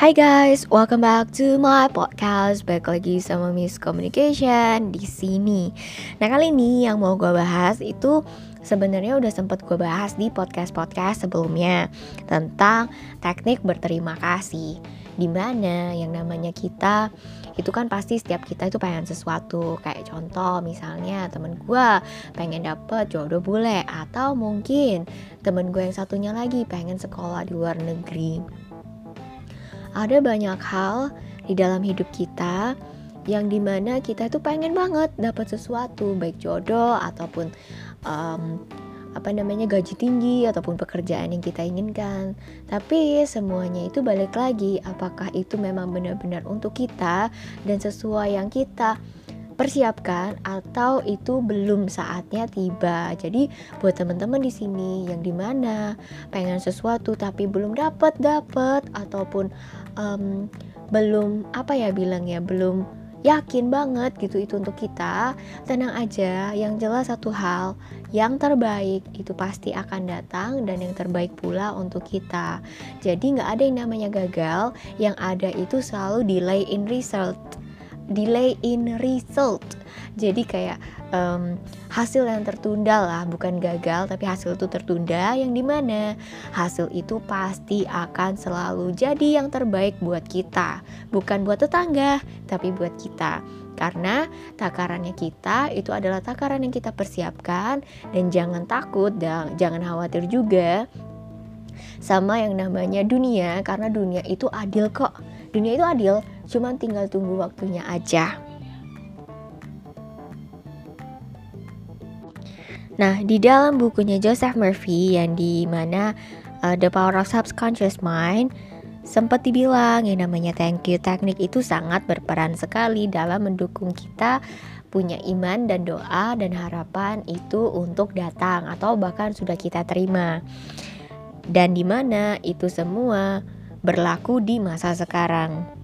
Hai guys, welcome back to my podcast. Baik lagi sama Miss Communication di sini. Nah kali ini yang mau gue bahas itu sebenarnya udah sempet gue bahas di podcast-podcast sebelumnya tentang teknik berterima kasih. Di mana yang namanya kita itu kan pasti setiap kita itu pengen sesuatu kayak contoh misalnya temen gue pengen dapet jodoh bule atau mungkin temen gue yang satunya lagi pengen sekolah di luar negeri ada banyak hal di dalam hidup kita yang di mana kita itu pengen banget dapat sesuatu baik jodoh ataupun um, apa namanya gaji tinggi ataupun pekerjaan yang kita inginkan. Tapi semuanya itu balik lagi apakah itu memang benar-benar untuk kita dan sesuai yang kita persiapkan atau itu belum saatnya tiba. Jadi buat teman-teman di sini yang di mana pengen sesuatu tapi belum dapat dapat ataupun um, belum apa ya bilangnya belum yakin banget gitu itu untuk kita tenang aja. Yang jelas satu hal yang terbaik itu pasti akan datang dan yang terbaik pula untuk kita. Jadi nggak ada yang namanya gagal yang ada itu selalu delay in result delay in result. Jadi kayak um, hasil yang tertunda lah bukan gagal tapi hasil itu tertunda yang di mana hasil itu pasti akan selalu jadi yang terbaik buat kita. Bukan buat tetangga tapi buat kita. Karena takarannya kita itu adalah takaran yang kita persiapkan dan jangan takut dan jangan khawatir juga sama yang namanya dunia karena dunia itu adil kok. Dunia itu adil cuman tinggal tunggu waktunya aja Nah, di dalam bukunya Joseph Murphy yang di mana uh, The Power of Subconscious Mind sempat dibilang yang namanya thank you teknik itu sangat berperan sekali dalam mendukung kita punya iman dan doa dan harapan itu untuk datang atau bahkan sudah kita terima. Dan di mana itu semua berlaku di masa sekarang.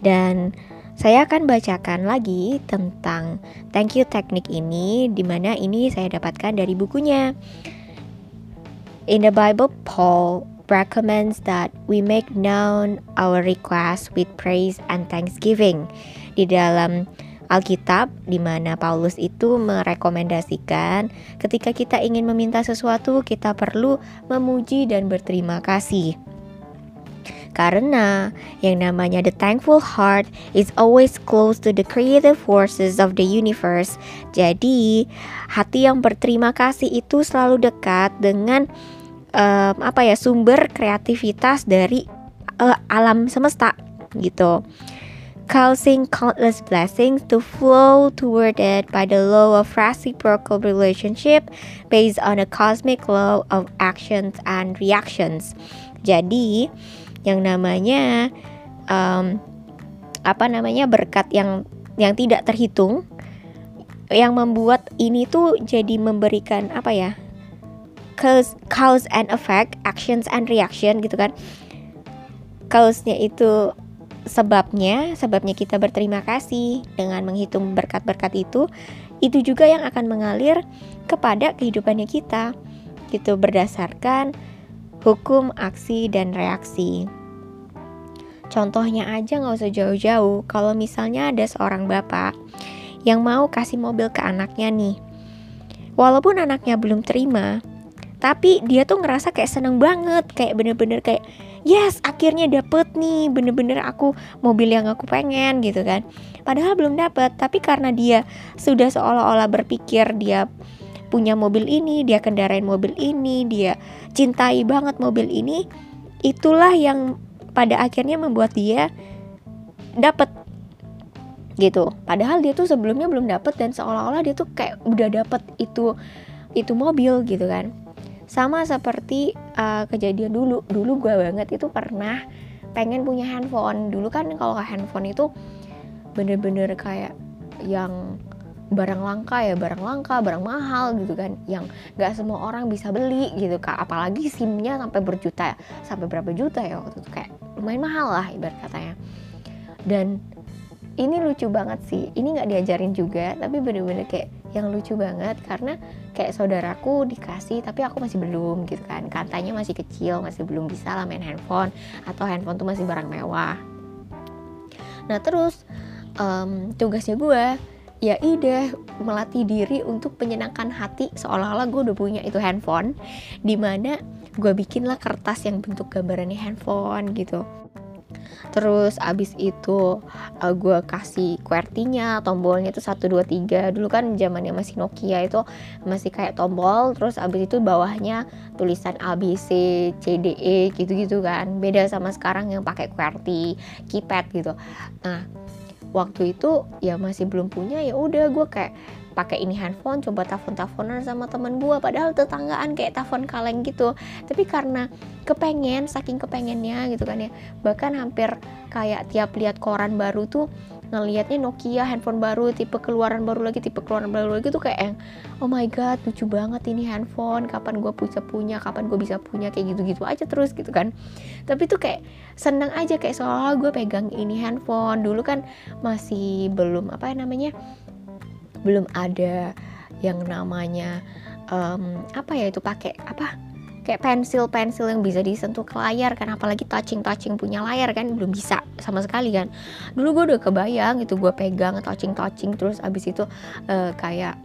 Dan saya akan bacakan lagi tentang thank you teknik ini di mana ini saya dapatkan dari bukunya. In the Bible, Paul recommends that we make known our request with praise and thanksgiving. Di dalam Alkitab di mana Paulus itu merekomendasikan ketika kita ingin meminta sesuatu kita perlu memuji dan berterima kasih. Karena yang namanya the thankful heart is always close to the creative forces of the universe. Jadi, hati yang berterima kasih itu selalu dekat dengan um, apa ya sumber kreativitas dari uh, alam semesta gitu causing countless blessings to flow toward it by the law of reciprocal relationship based on a cosmic law of actions and reactions. Jadi, yang namanya um, apa namanya berkat yang yang tidak terhitung yang membuat ini tuh jadi memberikan apa ya cause cause and effect actions and reaction gitu kan. Cause-nya itu sebabnya sebabnya kita berterima kasih dengan menghitung berkat-berkat itu itu juga yang akan mengalir kepada kehidupannya kita gitu. Berdasarkan hukum aksi dan reaksi. Contohnya aja nggak usah jauh-jauh. Kalau misalnya ada seorang bapak yang mau kasih mobil ke anaknya nih. Walaupun anaknya belum terima tapi dia tuh ngerasa kayak seneng banget kayak bener-bener kayak yes akhirnya dapet nih bener-bener aku mobil yang aku pengen gitu kan. Padahal belum dapet tapi karena dia sudah seolah-olah berpikir dia punya mobil ini dia kendarain mobil ini dia cintai banget mobil ini itulah yang pada akhirnya membuat dia dapet gitu. Padahal dia tuh sebelumnya belum dapet dan seolah-olah dia tuh kayak udah dapet itu itu mobil gitu kan. Sama seperti uh, kejadian dulu dulu gue banget itu pernah pengen punya handphone. Dulu kan kalau handphone itu bener-bener kayak yang barang langka ya barang langka barang mahal gitu kan. Yang nggak semua orang bisa beli gitu kak. Apalagi simnya sampai berjuta sampai berapa juta ya waktu itu. Kayak lumayan mahal lah ibarat katanya. Dan ini lucu banget sih. Ini nggak diajarin juga tapi bener-bener kayak yang lucu banget. Karena kayak saudaraku dikasih tapi aku masih belum gitu kan. Katanya masih kecil masih belum bisa lah main handphone. Atau handphone tuh masih barang mewah. Nah terus um, tugasnya gue ya ide melatih diri untuk menyenangkan hati. Seolah-olah gue udah punya itu handphone di mana gue bikin lah kertas yang bentuk gambarannya handphone gitu. Terus abis itu uh, gue kasih QWERTY-nya tombolnya itu 1, 2, 3 dulu kan zamannya masih Nokia itu masih kayak tombol. Terus abis itu bawahnya tulisan A, B, C, C, D, E gitu-gitu kan. Beda sama sekarang yang pakai QWERTY keypad gitu. Nah waktu itu ya masih belum punya ya udah gue kayak pakai ini handphone coba telepon teleponan sama temen gue padahal tetanggaan kayak telepon kaleng gitu. Tapi karena kepengen saking kepengennya gitu kan ya bahkan hampir kayak tiap lihat koran baru tuh ngelihatnya Nokia handphone baru tipe keluaran baru lagi tipe keluaran baru lagi tuh kayak yang oh my god lucu banget ini handphone kapan gue bisa punya kapan gue bisa punya kayak gitu-gitu aja terus gitu kan. Tapi tuh kayak seneng aja kayak seolah gue pegang ini handphone. Dulu kan masih belum apa ya namanya belum ada yang namanya um, apa ya itu pakai apa kayak pensil pensil yang bisa disentuh ke layar kan apalagi touching touching punya layar kan belum bisa sama sekali kan. Dulu gue udah kebayang itu gue pegang touching touching terus abis itu uh, kayak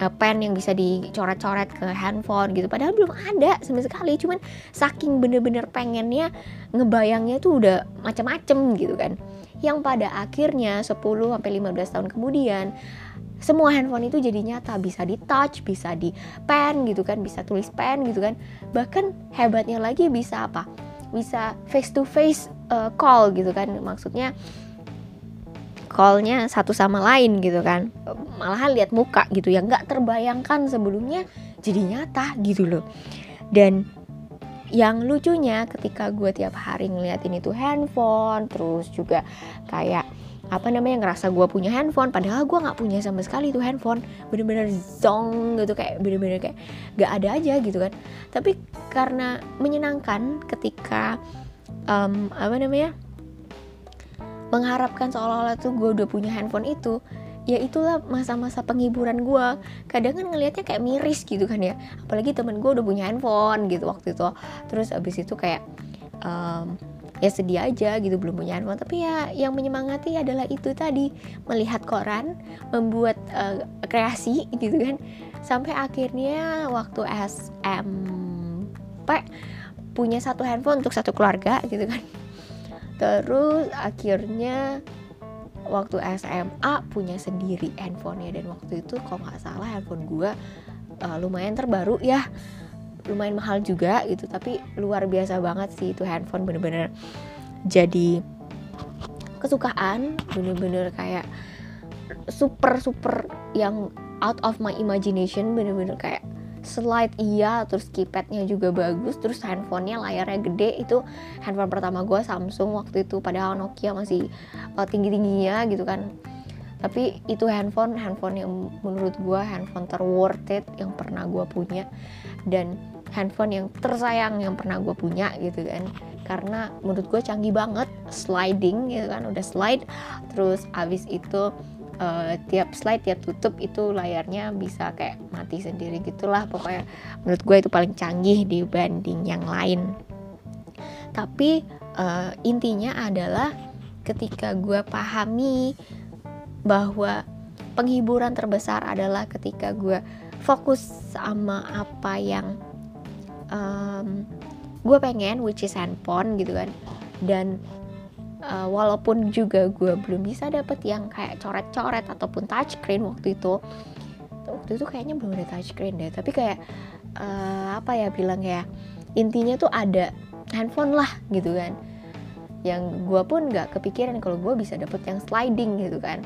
uh, pen yang bisa dicoret-coret ke handphone gitu padahal belum ada sama sekali. Cuman saking bener-bener pengennya ngebayangnya tuh udah macam-macem gitu kan. Yang pada akhirnya 10 sampai 15 tahun kemudian semua handphone itu jadi nyata. Bisa di touch bisa di pen gitu kan bisa tulis pen gitu kan. Bahkan hebatnya lagi bisa apa? Bisa face to face uh, call gitu kan. Maksudnya callnya satu sama lain gitu kan. Malahan lihat muka gitu yang nggak terbayangkan sebelumnya jadi nyata gitu loh. Dan yang lucunya ketika gue tiap hari ngeliatin itu handphone terus juga kayak apa namanya ngerasa gue punya handphone padahal gue nggak punya sama sekali tuh handphone. Bener-bener zong gitu kayak bener-bener kayak gak ada aja gitu kan. Tapi karena menyenangkan ketika um, apa namanya mengharapkan seolah-olah tuh gue udah punya handphone itu ya itulah masa-masa penghiburan gue kadang kan ngelihatnya kayak miris gitu kan ya. Apalagi temen gue udah punya handphone gitu waktu itu. Terus abis itu kayak um, ya sedih aja gitu belum punya handphone. Tapi ya yang menyemangati adalah itu tadi melihat koran membuat uh, kreasi gitu kan. Sampai akhirnya waktu SMP punya satu handphone untuk satu keluarga gitu kan. Terus akhirnya waktu SMA punya sendiri handphonenya. Dan waktu itu kalau nggak salah handphone gue uh, lumayan terbaru ya lumayan mahal juga gitu tapi luar biasa banget sih itu handphone bener-bener jadi kesukaan bener-bener kayak super super yang out of my imagination bener-bener kayak slide iya terus keypadnya juga bagus terus handphonenya layarnya gede. Itu handphone pertama gue Samsung waktu itu padahal Nokia masih uh, tinggi tingginya gitu kan. Tapi itu handphone handphone yang menurut gue handphone terworth it yang pernah gue punya. Dan handphone yang tersayang yang pernah gue punya gitu kan. Karena menurut gue canggih banget sliding gitu kan udah slide. Terus abis itu uh, tiap slide tiap tutup itu layarnya bisa kayak mati sendiri gitulah. Pokoknya menurut gue itu paling canggih dibanding yang lain. Tapi uh, intinya adalah ketika gue pahami bahwa penghiburan terbesar adalah ketika gue fokus sama apa yang um, gue pengen which is handphone gitu kan. Dan uh, walaupun juga gue belum bisa dapet yang kayak coret-coret ataupun touchscreen waktu itu waktu itu kayaknya belum ada touchscreen deh. Tapi kayak uh, apa ya bilang ya intinya tuh ada handphone lah gitu kan. Yang gue pun nggak kepikiran kalau gue bisa dapet yang sliding gitu kan.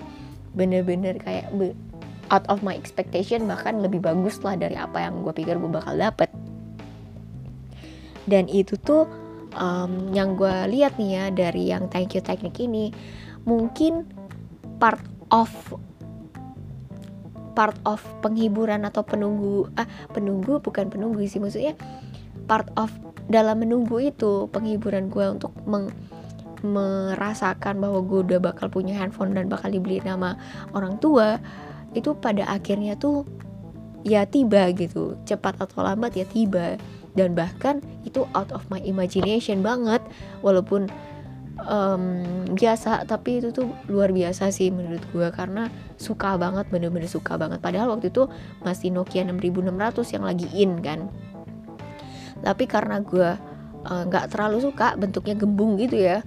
Bener-bener kayak out of my expectation bahkan lebih bagus lah dari apa yang gue pikir gue bakal dapet dan itu tuh um, yang gue lihat nih ya dari yang thank you teknik ini mungkin part of part of penghiburan atau penunggu ah penunggu bukan penunggu sih maksudnya part of dalam menunggu itu penghiburan gue untuk meng, merasakan bahwa gue udah bakal punya handphone dan bakal dibeli nama orang tua itu pada akhirnya tuh ya tiba gitu. Cepat atau lambat ya tiba dan bahkan itu out of my imagination banget. Walaupun um, biasa tapi itu tuh luar biasa sih menurut gue karena suka banget bener-bener suka banget. Padahal waktu itu masih Nokia 6600 yang lagi in kan. Tapi karena gue uh, nggak uh, terlalu suka bentuknya gembung gitu ya.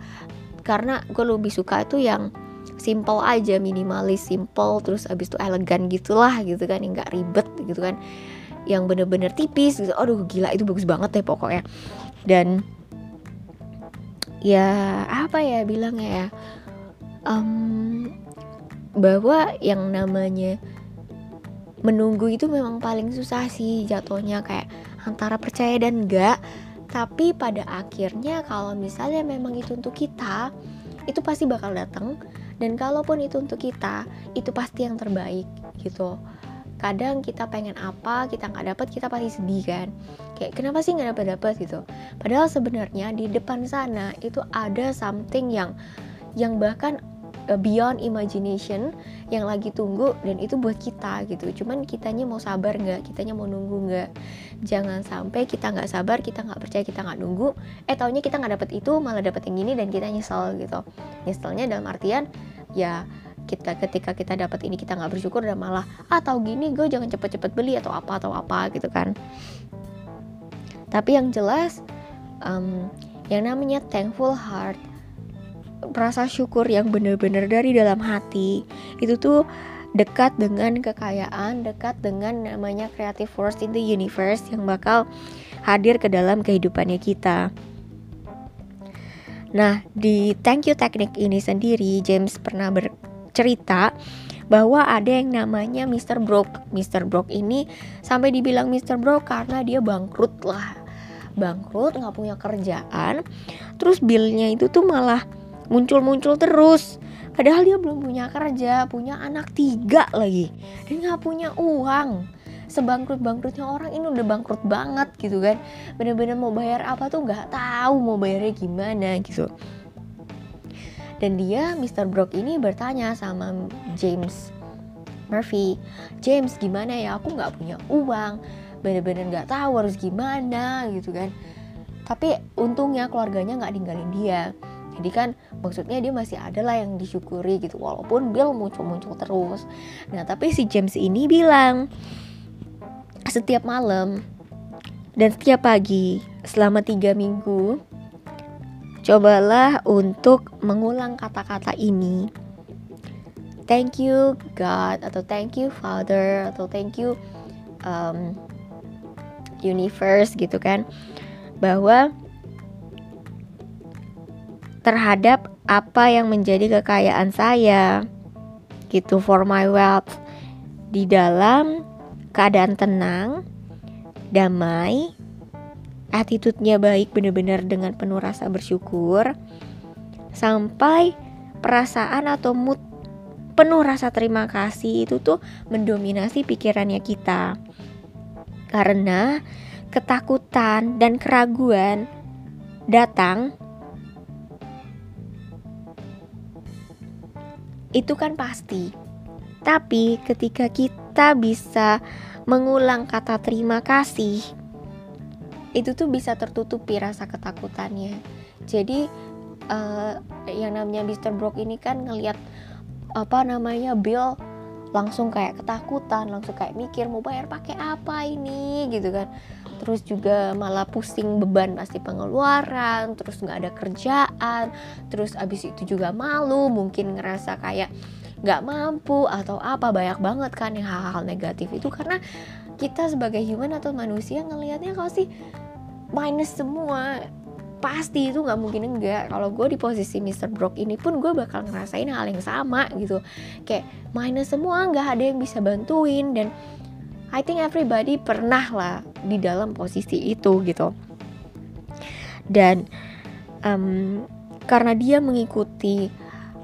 Karena gue lebih suka itu yang simple aja minimalis simple terus abis itu elegan gitulah gitu kan nggak ribet gitu kan yang bener-bener tipis gitu. Aduh gila itu bagus banget deh pokoknya. Dan ya apa ya bilangnya ya? Um, bahwa yang namanya menunggu itu memang paling susah sih jatuhnya kayak antara percaya dan enggak. Tapi pada akhirnya kalau misalnya memang itu untuk kita itu pasti bakal datang. Dan kalaupun itu untuk kita itu pasti yang terbaik gitu kadang kita pengen apa kita nggak dapat kita pasti sedih kan. Kayak kenapa sih nggak dapat dapat gitu. Padahal sebenarnya di depan sana itu ada something yang yang bahkan uh, beyond imagination yang lagi tunggu dan itu buat kita gitu. Cuman kitanya mau sabar nggak? Kitanya mau nunggu nggak? Jangan sampai kita nggak sabar kita nggak percaya kita nggak nunggu eh taunya kita nggak dapet itu malah dapet yang ini dan kita nyesel gitu. Nyeselnya dalam artian ya kita ketika kita dapat ini kita nggak bersyukur dan malah atau ah, gini gue jangan cepet-cepet beli atau apa atau apa gitu kan tapi yang jelas um, yang namanya thankful heart rasa syukur yang benar-benar dari dalam hati itu tuh dekat dengan kekayaan, dekat dengan namanya creative force in the universe yang bakal hadir ke dalam kehidupannya kita. Nah, di thank you teknik ini sendiri James pernah ber cerita bahwa ada yang namanya Mr. Broke. Mr. Broke ini sampai dibilang Mr. Broke karena dia bangkrut lah. Bangkrut, nggak punya kerjaan. Terus billnya itu tuh malah muncul-muncul terus. Padahal dia belum punya kerja, punya anak tiga lagi. Dan nggak punya uang. Sebangkrut-bangkrutnya orang ini udah bangkrut banget gitu kan. Bener-bener mau bayar apa tuh nggak tahu mau bayarnya gimana gitu dan dia Mr. Brock ini bertanya sama James Murphy James gimana ya? Aku nggak punya uang. Bener-bener nggak tahu harus gimana gitu kan. Tapi untungnya keluarganya nggak ninggalin dia. Jadi kan maksudnya dia masih ada lah yang disyukuri gitu walaupun Bill muncul-muncul terus. Nah tapi si James ini bilang setiap malam dan setiap pagi selama tiga minggu Cobalah untuk mengulang kata-kata ini. Thank you God atau thank you Father atau thank you um, universe gitu kan bahwa terhadap apa yang menjadi kekayaan saya gitu for my wealth di dalam keadaan tenang, damai, attitude-nya baik benar-benar dengan penuh rasa bersyukur sampai perasaan atau mood penuh rasa terima kasih itu tuh mendominasi pikirannya kita. Karena ketakutan dan keraguan datang itu kan pasti. Tapi ketika kita bisa mengulang kata terima kasih itu tuh bisa tertutupi rasa ketakutannya. Jadi uh, yang namanya Mr. Brock ini kan ngelihat apa namanya Bill langsung kayak ketakutan langsung kayak mikir mau bayar pakai apa ini? gitu kan. Terus juga malah pusing beban pasti pengeluaran terus nggak ada kerjaan terus abis itu juga malu mungkin ngerasa kayak nggak mampu atau apa. Banyak banget kan yang hal-hal negatif itu karena kita sebagai human atau manusia ngelihatnya kalau sih minus semua. Pasti itu nggak mungkin enggak. Kalau gue di posisi Mr. Brock ini pun gue bakal ngerasain hal yang sama gitu. Kayak minus semua nggak ada yang bisa bantuin. Dan I think everybody pernah lah di dalam posisi itu gitu. Dan um, karena dia mengikuti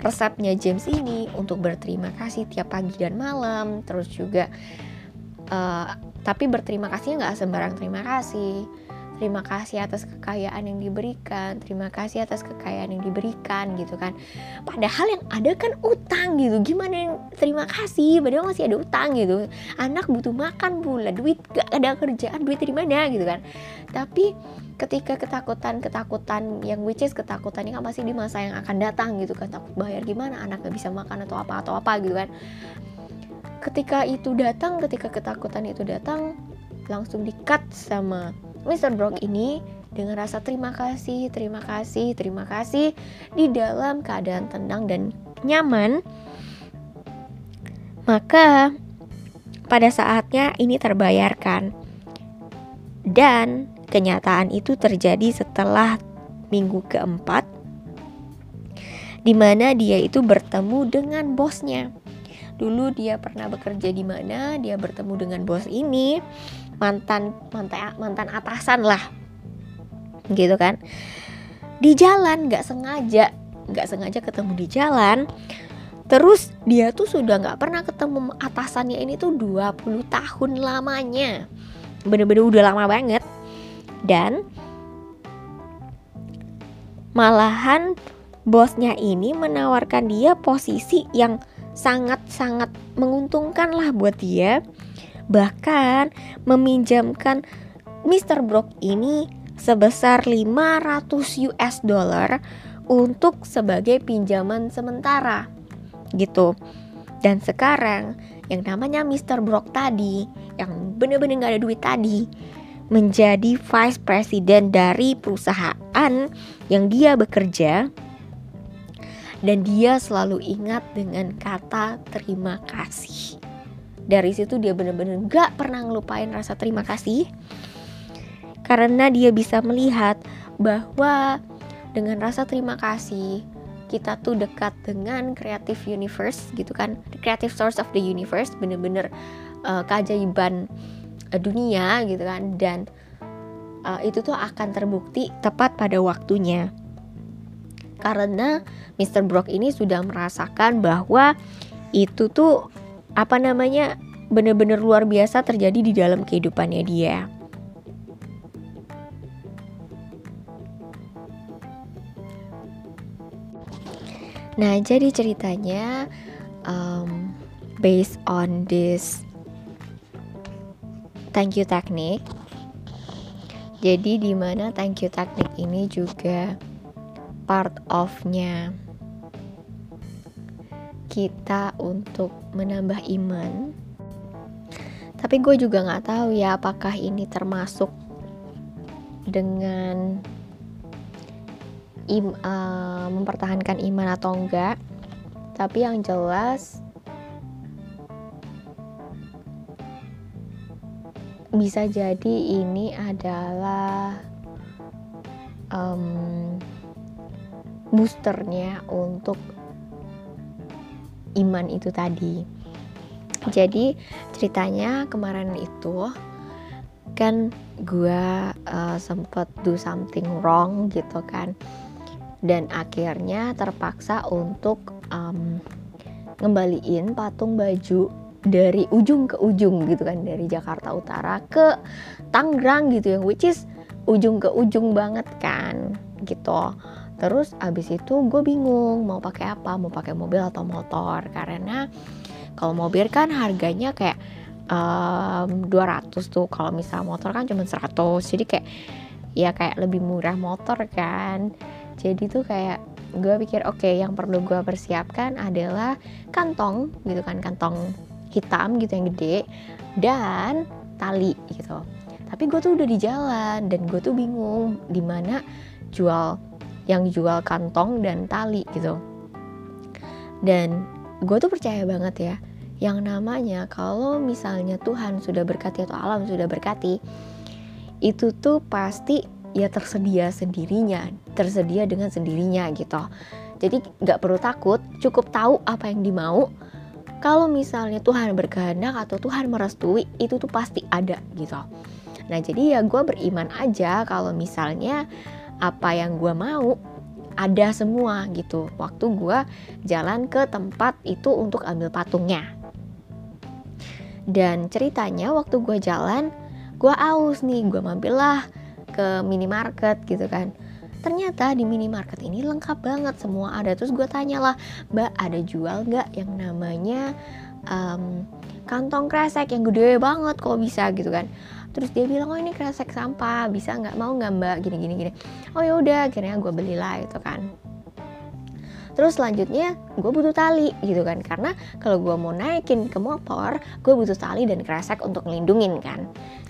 resepnya James ini untuk berterima kasih tiap pagi dan malam terus juga uh, tapi berterima kasihnya nggak sembarang terima kasih terima kasih atas kekayaan yang diberikan. Terima kasih atas kekayaan yang diberikan gitu kan. Padahal yang ada kan utang gitu. Gimana yang terima kasih? Padahal masih ada utang gitu. Anak butuh makan pula duit gak ada kerjaan duit dari mana gitu kan. Tapi ketika ketakutan-ketakutan yang which is ketakutan ini kan pasti di masa yang akan datang gitu kan. Takut bayar gimana anak gak bisa makan atau apa atau apa gitu kan. Ketika itu datang ketika ketakutan itu datang langsung di cut sama Mr. Brock ini dengan rasa terima kasih, terima kasih, terima kasih di dalam keadaan tenang dan nyaman. Maka pada saatnya ini terbayarkan. Dan kenyataan itu terjadi setelah minggu keempat di mana dia itu bertemu dengan bosnya. Dulu dia pernah bekerja di mana, dia bertemu dengan bos ini mantan mantan mantan atasan lah. Gitu kan. Di jalan nggak sengaja nggak sengaja ketemu di jalan. Terus dia tuh sudah nggak pernah ketemu atasannya ini tuh 20 tahun lamanya. Bener-bener udah lama banget. Dan malahan bosnya ini menawarkan dia posisi yang sangat-sangat menguntungkan lah buat dia bahkan meminjamkan Mr. Brock ini sebesar 500 US dollar untuk sebagai pinjaman sementara gitu. Dan sekarang yang namanya Mr. Brock tadi yang bener-bener gak ada duit tadi menjadi vice president dari perusahaan yang dia bekerja dan dia selalu ingat dengan kata terima kasih dari situ dia benar-benar gak pernah ngelupain rasa terima kasih. Karena dia bisa melihat bahwa dengan rasa terima kasih kita tuh dekat dengan creative universe gitu kan. Creative source of the universe bener-bener uh, keajaiban uh, dunia gitu kan. Dan uh, itu tuh akan terbukti tepat pada waktunya. Karena Mr. Brock ini sudah merasakan bahwa itu tuh apa namanya bener-bener luar biasa terjadi di dalam kehidupannya dia. Nah, jadi ceritanya um, based on this thank you technique. Jadi di mana thank you technique ini juga part of-nya kita untuk menambah iman. Tapi gue juga nggak tahu ya apakah ini termasuk dengan im, uh, mempertahankan iman atau enggak. Tapi yang jelas bisa jadi ini adalah um, boosternya untuk iman itu tadi. Jadi ceritanya kemarin itu kan gue uh, sempet do something wrong gitu kan dan akhirnya terpaksa untuk um, ngembaliin patung baju dari ujung ke ujung gitu kan dari Jakarta Utara ke Tangerang gitu yang which is ujung ke ujung banget kan gitu terus abis itu gue bingung mau pakai apa? Mau pakai mobil atau motor? Karena kalau mobil kan harganya kayak um, 200 tuh. Kalau misal motor kan cuma 100 jadi kayak ya kayak lebih murah motor kan. Jadi tuh kayak gue pikir oke okay, yang perlu gue persiapkan adalah kantong gitu kan. Kantong hitam gitu yang gede dan tali gitu. Tapi gue tuh udah di jalan dan gue tuh bingung di mana jual yang jual kantong dan tali gitu. Dan gue tuh percaya banget ya yang namanya kalau misalnya Tuhan sudah berkati atau alam sudah berkati itu tuh pasti ya tersedia sendirinya tersedia dengan sendirinya gitu. Jadi nggak perlu takut cukup tahu apa yang dimau. Kalau misalnya Tuhan berkehendak atau Tuhan merestui itu tuh pasti ada gitu. Nah jadi ya gue beriman aja kalau misalnya apa yang gue mau ada semua gitu. Waktu gue jalan ke tempat itu untuk ambil patungnya. Dan ceritanya waktu gue jalan gue aus nih gue mampirlah ke minimarket gitu kan. Ternyata di minimarket ini lengkap banget semua ada. Terus gue tanya lah mbak ada jual nggak yang namanya um, kantong kresek yang gede banget kalau bisa? Gitu kan terus dia bilang oh ini kresek sampah bisa nggak? Mau nggak mbak? Gini gini gini. Oh ya udah akhirnya gue belilah itu kan. Terus selanjutnya gue butuh tali gitu kan. Karena kalau gue mau naikin ke motor gue butuh tali dan kresek untuk ngelindungin kan.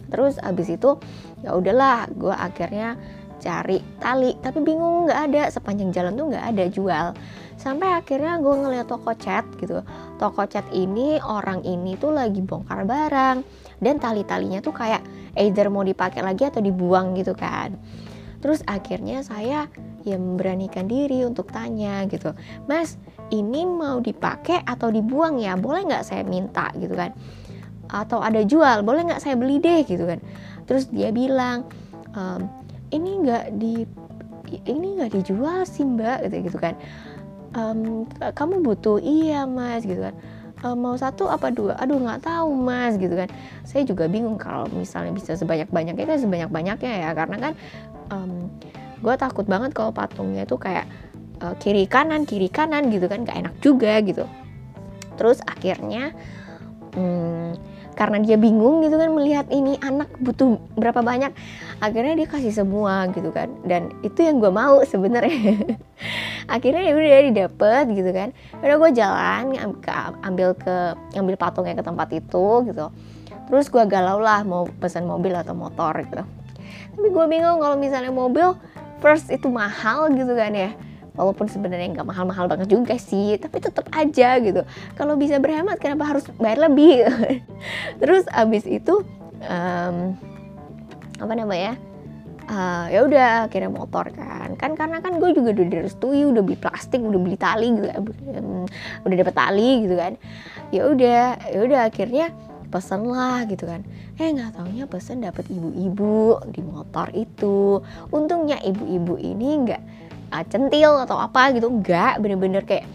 Terus abis itu ya udahlah gue akhirnya cari tali. Tapi bingung nggak ada. Sepanjang jalan tuh nggak ada jual. Sampai akhirnya gue ngeliat toko cat gitu. Toko cat ini orang ini tuh lagi bongkar barang dan tali-talinya tuh kayak either mau dipakai lagi atau dibuang gitu kan. Terus akhirnya saya ya memberanikan diri untuk tanya gitu. Mas ini mau dipakai atau dibuang ya? Boleh nggak saya minta? gitu kan. Atau ada jual boleh nggak saya beli deh? gitu kan. Terus dia bilang ehm, ini nggak di ini nggak dijual sih mbak gitu gitu kan. Um, kamu butuh iya mas gitu kan um, mau satu apa dua? Aduh nggak tahu mas gitu kan. Saya juga bingung kalau misalnya bisa sebanyak banyaknya kan sebanyak banyaknya ya. Karena kan um, gue takut banget kalau patungnya itu kayak uh, kiri kanan kiri kanan gitu kan. Gak enak juga gitu. Terus akhirnya hmm, karena dia bingung gitu kan melihat ini anak butuh berapa banyak akhirnya dia kasih semua gitu kan. Dan itu yang gue mau sebenarnya. Akhirnya ya udah didapet gitu kan. Udah gue jalan ambil ke ambil patungnya ke tempat itu gitu. Terus gue galau lah mau pesan mobil atau motor gitu. Tapi gue bingung kalau misalnya mobil first itu mahal gitu kan ya walaupun sebenarnya nggak mahal-mahal banget juga sih tapi tetap aja gitu. Kalau bisa berhemat kenapa harus bayar lebih? Terus abis itu um, apa namanya uh, ya udah akhirnya motor kan. Kan karena kan gue juga udah direstui udah beli plastik udah beli tali gitu um, udah dapet tali gitu kan. Ya udah ya udah akhirnya pesen lah gitu kan. Eh nggak taunya pesen dapet ibu-ibu di motor itu. Untungnya ibu-ibu ini nggak uh, centil atau apa gitu nggak bener-bener kayak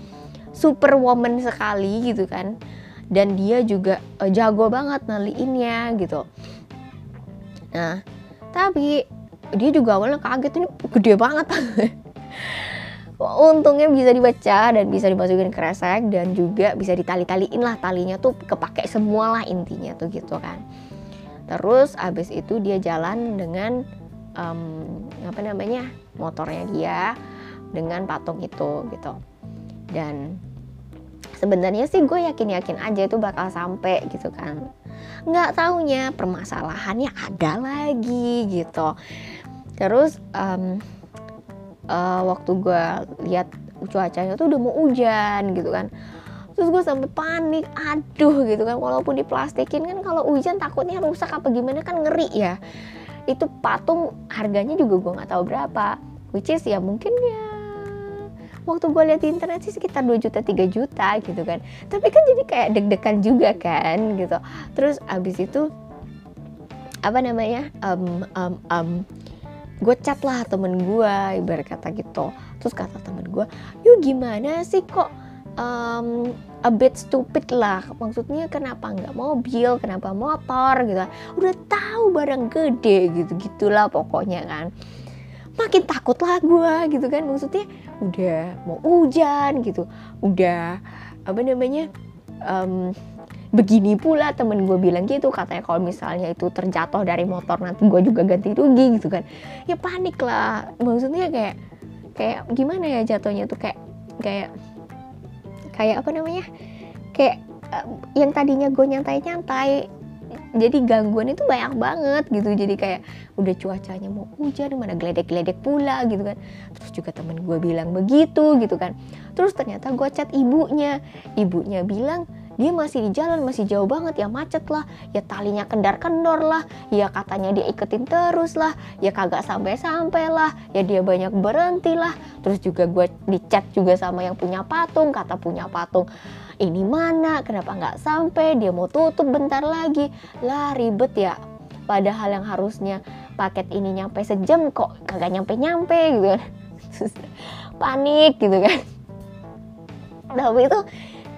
super woman sekali gitu kan. Dan dia juga uh, jago banget naliinnya gitu. Nah tapi dia juga awalnya kaget ini gede banget. Untungnya bisa dibaca dan bisa dimasukin kresek dan juga bisa ditali-taliin lah talinya tuh kepake semua lah intinya tuh gitu kan. Terus abis itu dia jalan dengan um, apa namanya motornya dia dengan patung itu gitu. Dan sebenarnya sih gue yakin-yakin aja itu bakal sampai gitu kan. Nggak taunya permasalahannya ada lagi gitu. Terus um, uh, waktu gue lihat cuacanya tuh udah mau hujan gitu kan. Terus gue sampai panik aduh gitu kan. Walaupun diplastikin kan kalau hujan takutnya rusak apa gimana kan ngeri ya itu patung harganya juga gue nggak tahu berapa. Which is ya mungkin ya waktu gue lihat di internet sih sekitar 2 juta 3 juta gitu kan. Tapi kan jadi kayak deg-degan juga kan gitu. Terus abis itu apa namanya um, um, um, gue chat lah temen gue ibarat kata gitu. Terus kata temen gue yuk gimana sih kok um, a bit stupid lah. Maksudnya kenapa nggak mobil kenapa motor gitu. Udah tahu barang gede gitu gitulah pokoknya kan. Makin takut lah gue gitu kan. Maksudnya udah mau hujan gitu. Udah apa namanya um, begini pula temen gue bilang gitu. Katanya kalau misalnya itu terjatuh dari motor nanti gue juga ganti rugi gitu kan. Ya panik lah. Maksudnya kayak kayak gimana ya jatuhnya tuh? Kayak kayak kayak apa namanya kayak uh, yang tadinya gue nyantai-nyantai jadi gangguan itu banyak banget gitu. Jadi kayak udah cuacanya mau hujan mana geledek-geledek pula gitu kan. Terus juga temen gue bilang begitu gitu kan. Terus ternyata gue chat ibunya. Ibunya bilang dia masih di jalan masih jauh banget ya macet lah ya talinya kendar kendor lah ya katanya dia iketin terus lah ya kagak sampai sampai lah ya dia banyak berhenti lah. Terus juga gue di chat juga sama yang punya patung kata punya patung ini mana? Kenapa nggak sampai? Dia mau tutup bentar lagi. Lah ribet ya. Padahal yang harusnya paket ini nyampe sejam kok kagak nyampe nyampe gitu kan. Panik gitu kan. Tapi itu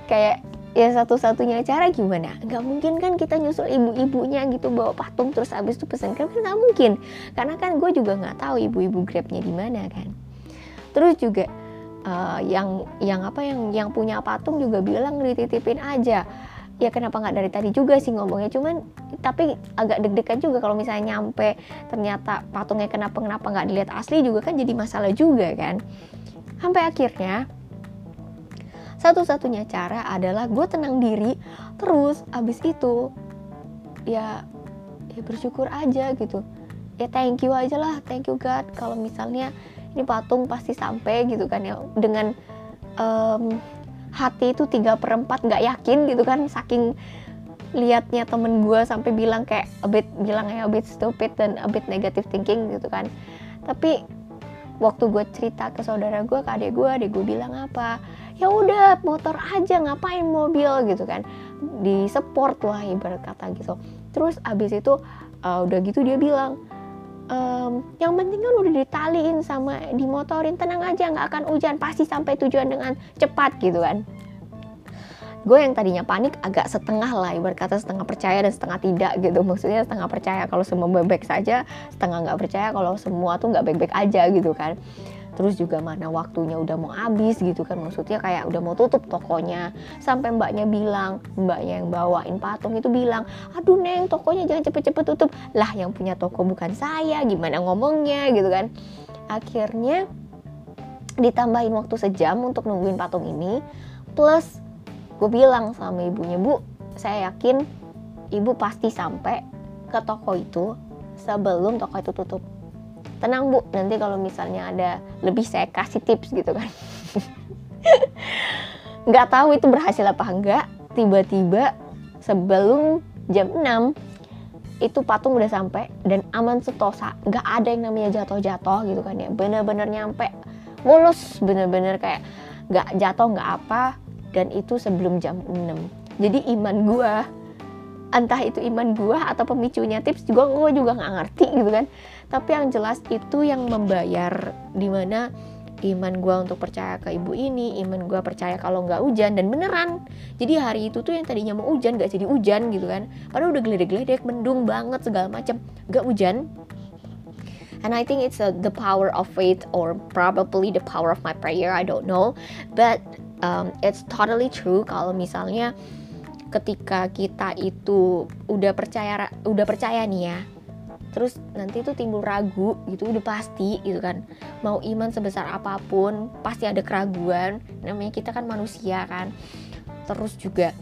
kayak ya satu-satunya cara gimana? Nggak mungkin kan kita nyusul ibu-ibunya gitu bawa patung terus abis itu pesen grab kan nggak mungkin. Karena kan gue juga nggak tahu ibu-ibu grabnya di mana kan. Terus juga uh, yang yang apa yang yang punya patung juga bilang dititipin aja. Ya kenapa nggak dari tadi juga sih ngomongnya? Cuman tapi agak deg-degan juga kalau misalnya nyampe ternyata patungnya kenapa kenapa nggak dilihat asli juga kan jadi masalah juga kan. Sampai akhirnya satu-satunya cara adalah gue tenang diri terus abis itu ya ya bersyukur aja gitu. Ya thank you aja lah thank you God. Kalau misalnya ini patung pasti sampai gitu kan ya dengan um, hati itu tiga perempat nggak yakin gitu kan saking liatnya temen gue sampai bilang kayak a bit bilang ya a bit stupid dan a bit negative thinking gitu kan. Tapi waktu gue cerita ke saudara gue ke adik gue adik gue bilang apa ya udah motor aja ngapain mobil gitu kan. Di support lah ibarat kata gitu. Terus abis itu uh, udah gitu dia bilang um, yang penting kan udah ditaliin sama dimotorin tenang aja nggak akan hujan pasti sampai tujuan dengan cepat gitu kan. Gue yang tadinya panik agak setengah lah ibarat kata setengah percaya dan setengah tidak gitu. Maksudnya setengah percaya kalau semua baik-baik saja setengah nggak percaya kalau semua tuh nggak baik-baik aja gitu kan terus juga mana waktunya udah mau habis gitu kan. Maksudnya kayak udah mau tutup tokonya. Sampai mbaknya bilang mbaknya yang bawain patung itu bilang aduh neng tokonya jangan cepet-cepet tutup. Lah yang punya toko bukan saya gimana ngomongnya gitu kan. Akhirnya ditambahin waktu sejam untuk nungguin patung ini. Plus gue bilang sama ibunya bu saya yakin ibu pasti sampai ke toko itu sebelum toko itu tutup tenang bu. Nanti kalau misalnya ada lebih saya kasih tips gitu kan. Nggak tahu itu berhasil apa enggak tiba-tiba sebelum jam 6 itu patung udah sampai dan aman setosa. Nggak ada yang namanya jatuh-jatuh gitu kan ya. Bener-bener nyampe. Mulus bener-bener kayak nggak jatuh nggak apa. Dan itu sebelum jam 6 jadi iman gua entah itu iman gua atau pemicunya tips juga gue juga nggak ngerti gitu kan tapi yang jelas itu yang membayar di mana iman gue untuk percaya ke ibu ini iman gue percaya kalau nggak hujan dan beneran. Jadi hari itu tuh yang tadinya mau hujan nggak jadi hujan gitu kan. Padahal udah geledek-geledek mendung banget segala macam nggak hujan. And I think it's a, the power of faith or probably the power of my prayer I don't know. But um, it's totally true kalau misalnya ketika kita itu udah percaya udah percaya nih ya terus nanti itu timbul ragu gitu udah pasti gitu kan. Mau iman sebesar apa pun pasti ada keraguan. Namanya kita kan manusia kan. Terus juga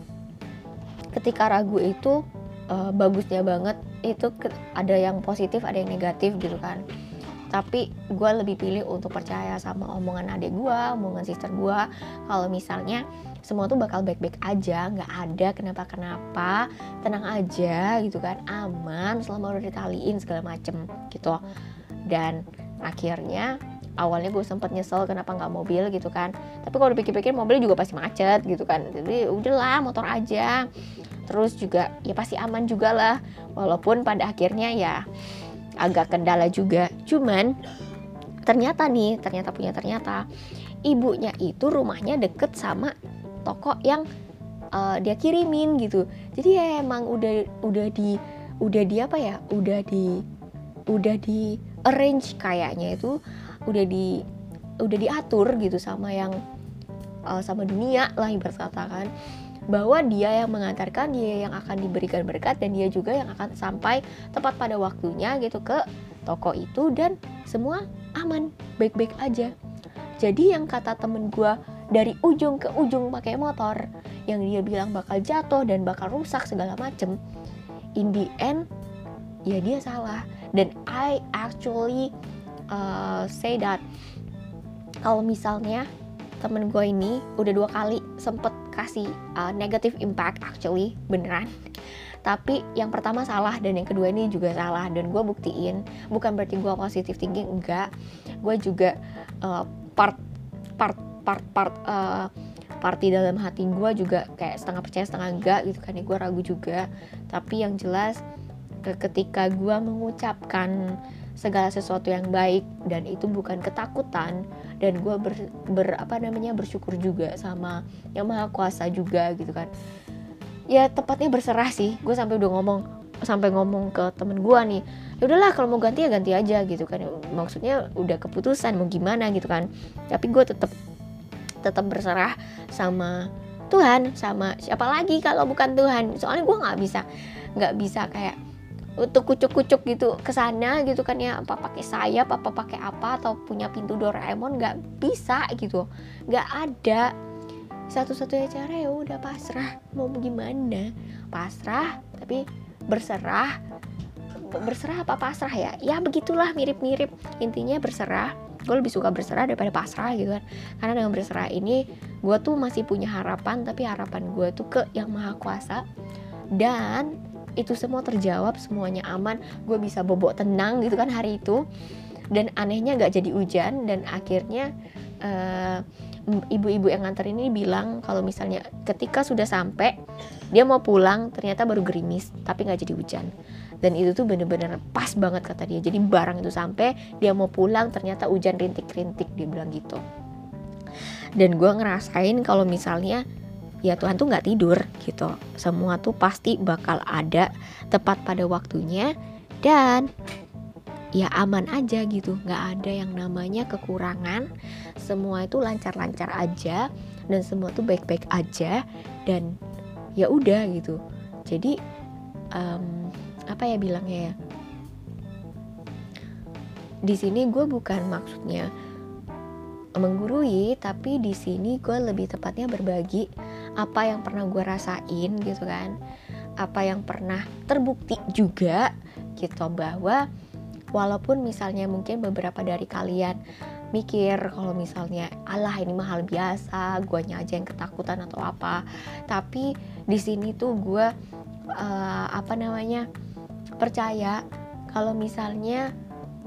ketika ragu itu uh, bagusnya banget itu ada yang positif ada yang negatif gitu kan tapi gue lebih pilih untuk percaya sama omongan adik gue omongan sister gue kalau misalnya semua tuh bakal baik-baik aja nggak ada kenapa-kenapa tenang aja gitu kan aman selama udah ditaliin segala macem gitu. Dan akhirnya awalnya gue sempet nyesel kenapa nggak mobil gitu kan. Tapi kalau dipikir-pikir mobil juga pasti macet gitu kan. Jadi udahlah motor aja. Terus juga ya pasti aman juga lah. Walaupun pada akhirnya ya agak kendala juga. Cuman ternyata nih ternyata punya ternyata ibunya itu rumahnya deket sama toko yang uh, dia kirimin gitu. Jadi ya emang udah udah di udah di apa ya udah di udah di arrange kayaknya itu udah di udah diatur gitu sama yang uh, sama dunia lah ibarat kata kan bahwa dia yang mengantarkan dia yang akan diberikan berkat dan dia juga yang akan sampai tepat pada waktunya gitu ke toko itu dan semua aman baik-baik aja. Jadi yang kata temen gue dari ujung ke ujung pakai motor yang dia bilang bakal jatuh dan bakal rusak segala macem in the end ya dia salah. Dan I actually uh, say that kalau misalnya temen gue ini udah dua kali sempet kasih uh, negative impact actually beneran. Tapi yang pertama salah dan yang kedua ini juga salah dan gue buktiin. Bukan berarti gue positive thinking enggak. Gue juga uh, part part part part uh, party dalam hati gue juga kayak setengah percaya setengah enggak gitu kan ya gue ragu juga. Tapi yang jelas ketika gue mengucapkan segala sesuatu yang baik dan itu bukan ketakutan. Dan gue ber, ber apa namanya bersyukur juga sama yang maha kuasa juga gitu kan. Ya tepatnya berserah sih. Gue sampai udah ngomong sampai ngomong ke temen gue nih ya udahlah kalau mau ganti ya ganti aja gitu kan. Maksudnya udah keputusan mau gimana gitu kan. Tapi gue tetap tetap berserah sama Tuhan sama siapa lagi kalau bukan Tuhan. Soalnya gue nggak bisa nggak bisa kayak untuk kucuk-kucuk gitu ke sana gitu kan ya. Apa pakai sayap apa pakai apa atau punya pintu Doraemon nggak bisa gitu. Nggak ada. Satu-satunya cara ya udah pasrah. Mau gimana? Pasrah tapi berserah. Berserah apa pasrah ya? Ya begitulah mirip-mirip. Intinya berserah. Gue lebih suka berserah daripada pasrah gitu kan. Karena dengan berserah ini gue tuh masih punya harapan tapi harapan gue tuh ke yang maha kuasa. Dan itu semua terjawab semuanya aman. Gue bisa bobok tenang gitu kan hari itu. Dan anehnya gak jadi hujan dan akhirnya uh, ibu-ibu yang nganter ini bilang kalau misalnya ketika sudah sampai dia mau pulang ternyata baru gerimis tapi nggak jadi hujan. Dan itu tuh bener-bener pas banget kata dia. Jadi barang itu sampai dia mau pulang ternyata hujan rintik-rintik dia bilang gitu. Dan gue ngerasain kalau misalnya ya Tuhan tuh nggak tidur gitu. Semua tuh pasti bakal ada tepat pada waktunya dan ya aman aja gitu. Nggak ada yang namanya kekurangan. Semua itu lancar-lancar aja dan semua tuh baik-baik aja dan ya udah gitu. Jadi um, apa ya bilangnya ya? Di sini gue bukan maksudnya menggurui tapi di sini gue lebih tepatnya berbagi apa yang pernah gue rasain gitu kan. Apa yang pernah terbukti juga gitu bahwa walaupun misalnya mungkin beberapa dari kalian mikir kalau misalnya Allah ini mahal biasa guanya aja yang ketakutan atau apa. Tapi di sini tuh gue uh, apa namanya percaya kalau misalnya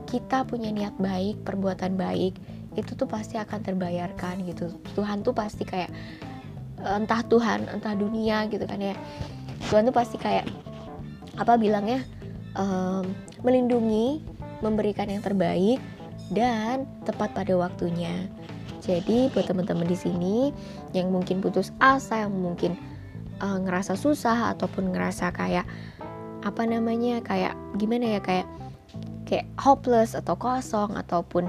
kita punya niat baik perbuatan baik itu tuh pasti akan terbayarkan gitu. Tuhan tuh pasti kayak entah Tuhan entah dunia gitu kan ya. Tuhan tuh pasti kayak apa bilangnya? Um, melindungi memberikan yang terbaik dan tepat pada waktunya. Jadi buat teman-teman di sini yang mungkin putus asa yang mungkin uh, ngerasa susah ataupun ngerasa kayak apa namanya kayak gimana ya kayak kayak hopeless atau kosong ataupun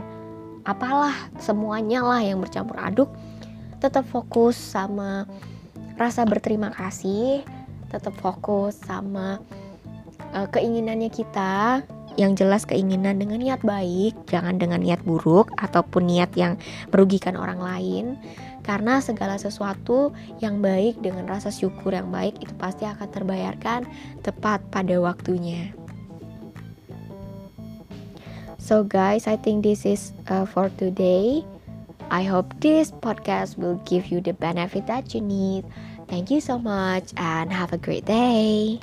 apalah semuanya lah yang bercampur aduk tetap fokus sama rasa berterima kasih, tetap fokus sama uh, keinginannya kita yang jelas keinginan dengan niat baik, jangan dengan niat buruk ataupun niat yang merugikan orang lain. Karena segala sesuatu yang baik dengan rasa syukur yang baik itu pasti akan terbayarkan tepat pada waktunya. So guys, I think this is uh, for today. I hope this podcast will give you the benefit that you need. Thank you so much and have a great day.